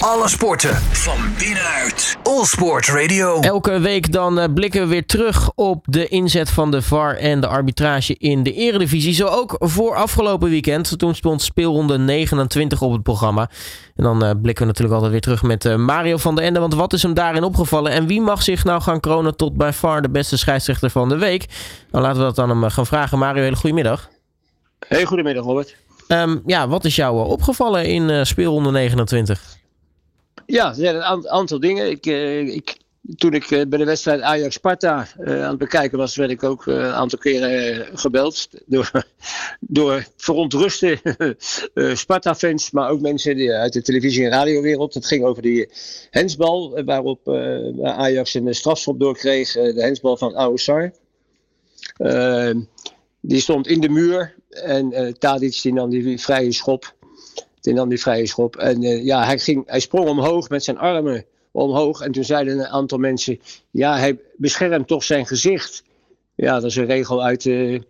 Alle sporten van binnenuit. All Sport Radio. Elke week dan eh, blikken we weer terug op de inzet van de VAR en de arbitrage in de Eredivisie. Zo ook voor afgelopen weekend. Toen stond speelronde 29 op het programma. En dan eh, blikken we natuurlijk altijd weer terug met eh, Mario van der Ende. Want wat is hem daarin opgevallen? En wie mag zich nou gaan kronen tot bij VAR de beste scheidsrechter van de week? Dan laten we dat aan hem gaan vragen. Mario, hele goedemiddag. Hey, goedemiddag Robert. Ehm, ja, wat is jou opgevallen in speelronde 29? Ja, er zijn een aantal dingen. Ik, uh, ik, toen ik uh, bij de wedstrijd Ajax-Sparta uh, aan het bekijken was, werd ik ook een aantal keren gebeld door, door verontruste Sparta-fans, maar ook mensen uit de televisie- en radiowereld. Het ging over die hensbal, waarop Ajax een strafschop doorkreeg, de hensbal van Aoussar. die stond in de muur en Tadic die nam die vrije schop. Die nam die vrije schop. En uh, ja, hij, ging, hij sprong omhoog met zijn armen omhoog. En toen zeiden een aantal mensen: Ja, hij beschermt toch zijn gezicht. Ja, dat is een regel uit de,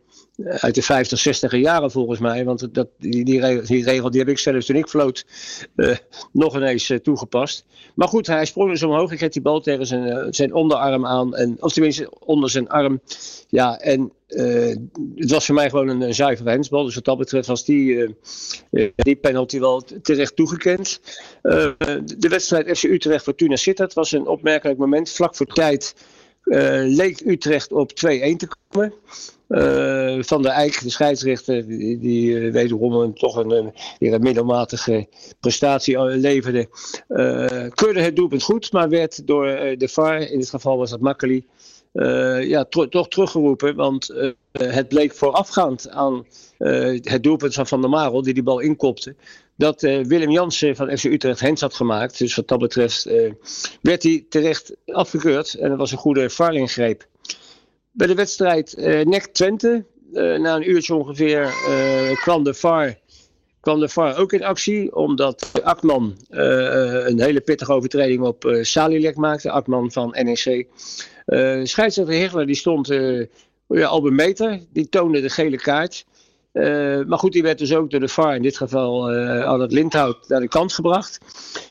uit de 50, 60 jaren volgens mij. Want dat, die, die, regel, die, heb ik zelfs toen ik floot uh, nog ineens uh, toegepast. Maar goed, hij sprong dus omhoog. Ik kreeg die bal tegen zijn, uh, zijn onderarm aan. En, of tenminste onder zijn arm. Ja, en het was voor mij gewoon een, een zuivere. Dus wat dat betreft was die, die penalty wel terecht toegekend. de wedstrijd FC Utrecht Fortuna Sittard was een opmerkelijk moment. Vlak voor tijd leek Utrecht op 2-1 te komen. Uh, van der Eijk, de scheidsrechter, die, die uh, wederom toch een, een, een middelmatige prestatie leverde, uh, keurde het doelpunt goed, maar werd door de VAR, in dit geval was dat Makkeli, ja, toch teruggeroepen. Want het bleek voorafgaand aan het doelpunt van Van der Marel, die die bal inkopte, dat Willem Jansen van FC Utrecht hens had gemaakt. Dus wat dat betreft werd hij terecht afgekeurd en dat was een goede VAR-ingreep. Bij de wedstrijd uh, NEC Twente, uh, na een uurtje ongeveer, uh, kwam, de VAR, kwam de VAR ook in actie. Omdat Akman een hele pittige overtreding op uh, Salilek maakte. Akman van NEC. scheidsrechter Hegler die stond ja, op een meter. Die toonde de gele kaart. Maar goed, die werd dus ook door de VAR, in dit geval aan het Lindhout, naar de kant gebracht.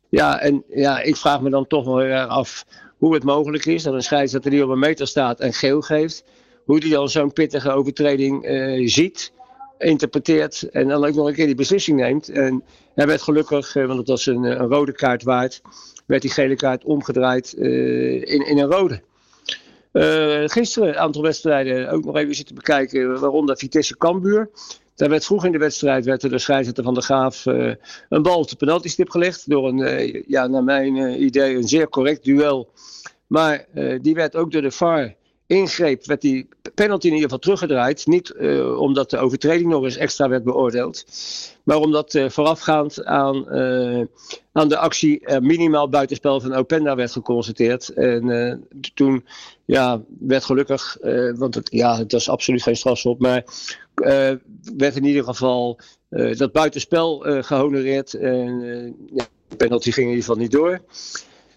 Ja, en ja, ik vraag me dan toch wel erg af hoe het mogelijk is dat een scheidsrechter die op een meter staat en geel geeft, hoe die dan zo'n pittige overtreding uh, ziet, interpreteert en dan ook nog een keer die beslissing neemt. En hij werd gelukkig, uh, want het was een, rode kaart waard, werd die gele kaart omgedraaid uh, in, in een rode. Gisteren een aantal wedstrijden ook nog even zitten bekijken, waaronder Vitesse Cambuur. Daar werd vroeg in de wedstrijd werd er de scheidsrechter van de Graaf uh, een bal op de penaltystip gelegd. Door een, uh, ja, naar mijn idee, een zeer correct duel. Maar die werd ook door de VAR ingreep, werd die penalty in ieder geval teruggedraaid. Niet omdat de overtreding nog eens extra werd beoordeeld. Maar omdat voorafgaand aan, aan de actie minimaal buitenspel van Openda werd geconstateerd. En toen ja, werd gelukkig, want het, ja, het was absoluut geen strafschop, maar werd in ieder geval dat buitenspel gehonoreerd. En ja, de penalty ging in ieder geval niet door.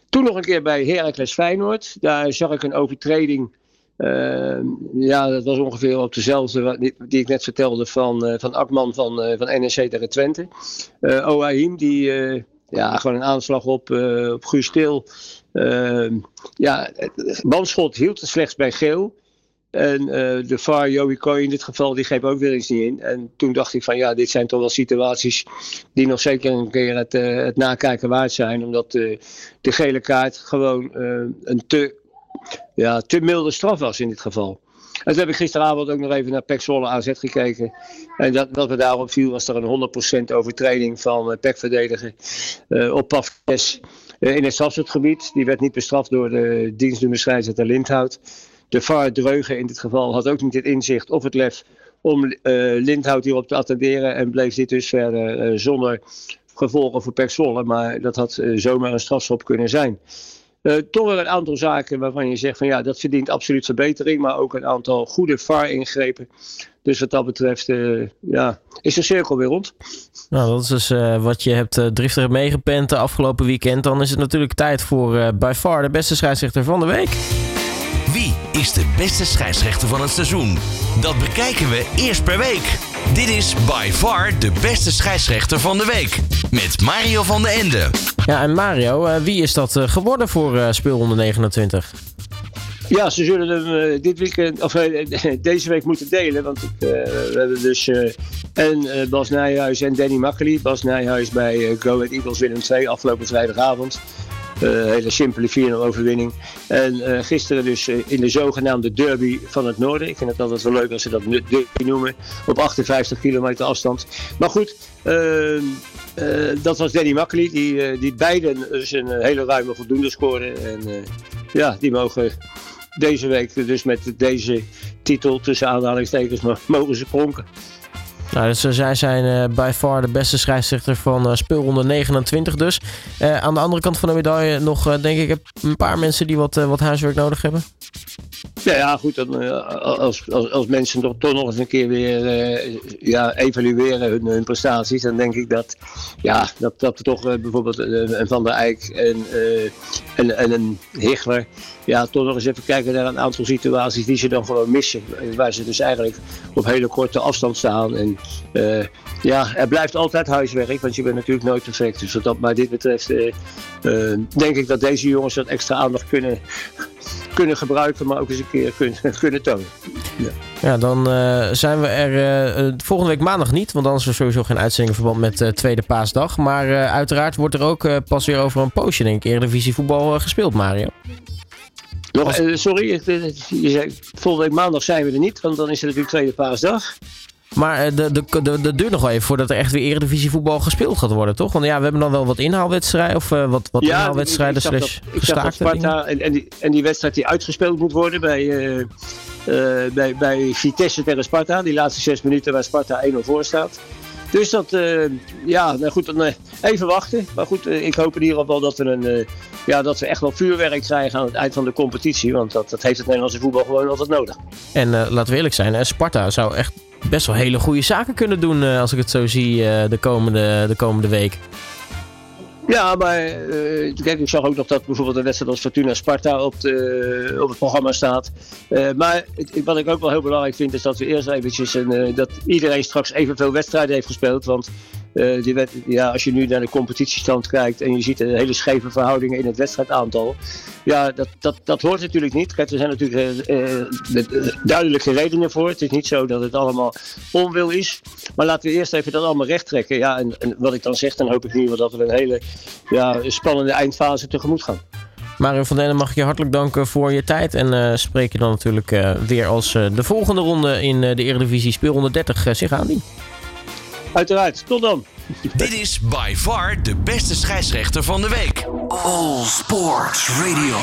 Toen nog een keer bij Heracles Feyenoord. Daar zag ik een overtreding. Ja, dat was ongeveer op dezelfde die, ik net vertelde van, van Akman van, van NEC tegen Twente. Uh, Oahim, die ja, gewoon een aanslag op, op Guus Stil. ja, het bandschot hield het slechts bij geel. En de VAR, Joey Coy in dit geval, die greep ook weer eens niet in. En toen dacht ik van ja, dit zijn toch wel situaties die nog zeker een keer het, het nakijken waard zijn. Omdat de gele kaart gewoon een te, ja, te milde straf was in dit geval. En toen heb ik gisteravond ook nog even naar PEC Zwolle AZ gekeken. En dat, wat me daarop viel was er een 100% overtreding van PEC verdediger op Pafkes in het strafschopgebied. Die werd niet bestraft door de dienstdoende scheidsrechter Lindhout de VAR Dreugen in dit geval had ook niet het inzicht of het lef om uh, Lindhout hierop te attenderen. En bleef dit dus verder zonder gevolgen voor Pek Maar dat had zomaar een strafschop kunnen zijn. Toch wel een aantal zaken waarvan je zegt van ja, dat verdient absoluut verbetering. Maar ook een aantal goede VAR-ingrepen. Dus wat dat betreft, ja, is de cirkel weer rond. Nou, dat is dus wat je hebt driftig meegepend de afgelopen weekend. Dan is het natuurlijk tijd voor by far de beste scheidsrechter van de week. Wie is de beste scheidsrechter van het seizoen? Dat bekijken we eerst per week. Dit is by far de beste scheidsrechter van de week. Met Mario van den Ende. Ja, en Mario, eh, wie is dat eh, geworden voor uh, speelronde 29? Ja, ze zullen hem dit weekend, of deze week moeten delen. Want we hebben dus en Bas Nijhuis en Danny Makkely. Bas Nijhuis bij Go Ahead Eagles Willem 2 afgelopen vrijdagavond. Uh, hele simpele 4-0 overwinning. En uh, gisteren dus uh, in de zogenaamde derby van het noorden. Ik vind het altijd wel leuk als ze dat derby noemen. Op 58 kilometer afstand. Maar goed, ehm, dat was Danny Makkely. Die, die beiden dus een hele ruime voldoende scoren. En ja, die mogen deze week dus met deze titel tussen aanhalingstekens mogen ze pronken. Nou, dus, uh, zij zijn uh, by far de beste scheidsrechter van uh, speelronde 29 dus. aan de andere kant van de medaille nog, denk ik, een paar mensen die wat, wat huiswerk nodig hebben. Ja, ja goed. Dan, als, als, als mensen toch, nog eens een keer weer ja, evalueren hun, hun, prestaties, dan denk ik dat, ja, dat, dat we toch bijvoorbeeld een Van der Eyck en, en, en een Hichler, ja, toch nog eens even kijken naar een aantal situaties die ze dan gewoon missen. Waar ze dus eigenlijk op hele korte afstand staan. En ja, er blijft altijd huiswerk, want je bent natuurlijk nooit perfect. Dus wat dat dit betreft, denk ik dat deze jongens wat extra aandacht kunnen, kunnen gebruiken, maar ook eens een keer kunnen, kunnen tonen. Ja, ja dan zijn we er volgende week maandag niet, want dan is er sowieso geen uitzending in verband met Tweede Paasdag. Maar uiteraard wordt er ook pas weer over een poosje, denk ik, Eredivisie voetbal gespeeld, Mario. Nog, sorry, je zei, volgende week maandag zijn we er niet, want dan is het natuurlijk Tweede Paasdag. Maar eh, de, de, de, de duurt nog wel even voordat er echt weer Eredivisie voetbal gespeeld gaat worden, toch? Want ja, we hebben dan wel wat inhaalwedstrijden of uh, wat, wat ja, inhaalwedstrijden slash gestaakte Sparta en, en, die, en die wedstrijd die uitgespeeld moet worden bij, uh, bij, bij Vitesse tegen Sparta. Die laatste zes minuten waar Sparta 1-0 voor staat. Dus dat, ja, nou goed, dan, even wachten. Maar goed, ik hoop in ieder geval dat we, een, ja, dat we echt wel vuurwerk krijgen aan het eind van de competitie. Want dat, dat heeft het Nederlandse voetbal gewoon altijd nodig. En laten we eerlijk zijn, Sparta zou echt best wel hele goede zaken kunnen doen uh, als ik het zo zie uh, de, komende, de komende week. Ja, maar uh, kijk, ik zag ook nog dat bijvoorbeeld een wedstrijd als Fortuna Sparta op, de, op het programma staat. maar het, wat ik ook wel heel belangrijk vind is dat we eerst eventjes een, dat iedereen straks evenveel wedstrijden heeft gespeeld. Want wet, ja, als je nu naar de competitiestand kijkt en je ziet de hele scheve verhoudingen in het wedstrijdaantal. Ja, dat, dat, dat hoort natuurlijk niet. Kijk, er zijn natuurlijk uh, duidelijke redenen voor. Het is niet zo dat het allemaal onwil is. Maar laten we eerst even dat allemaal recht trekken. Ja, en, en wat ik dan zeg, dan hoop ik nu dat we een hele ja, spannende eindfase tegemoet gaan. Mario van Denen mag ik je hartelijk danken voor je tijd. En spreek je dan natuurlijk weer als de volgende ronde in de Eredivisie speelronde 30 zich aandient. Uiteraard. Tot dan. Dit is by far de beste scheidsrechter van de week. All Sports Radio.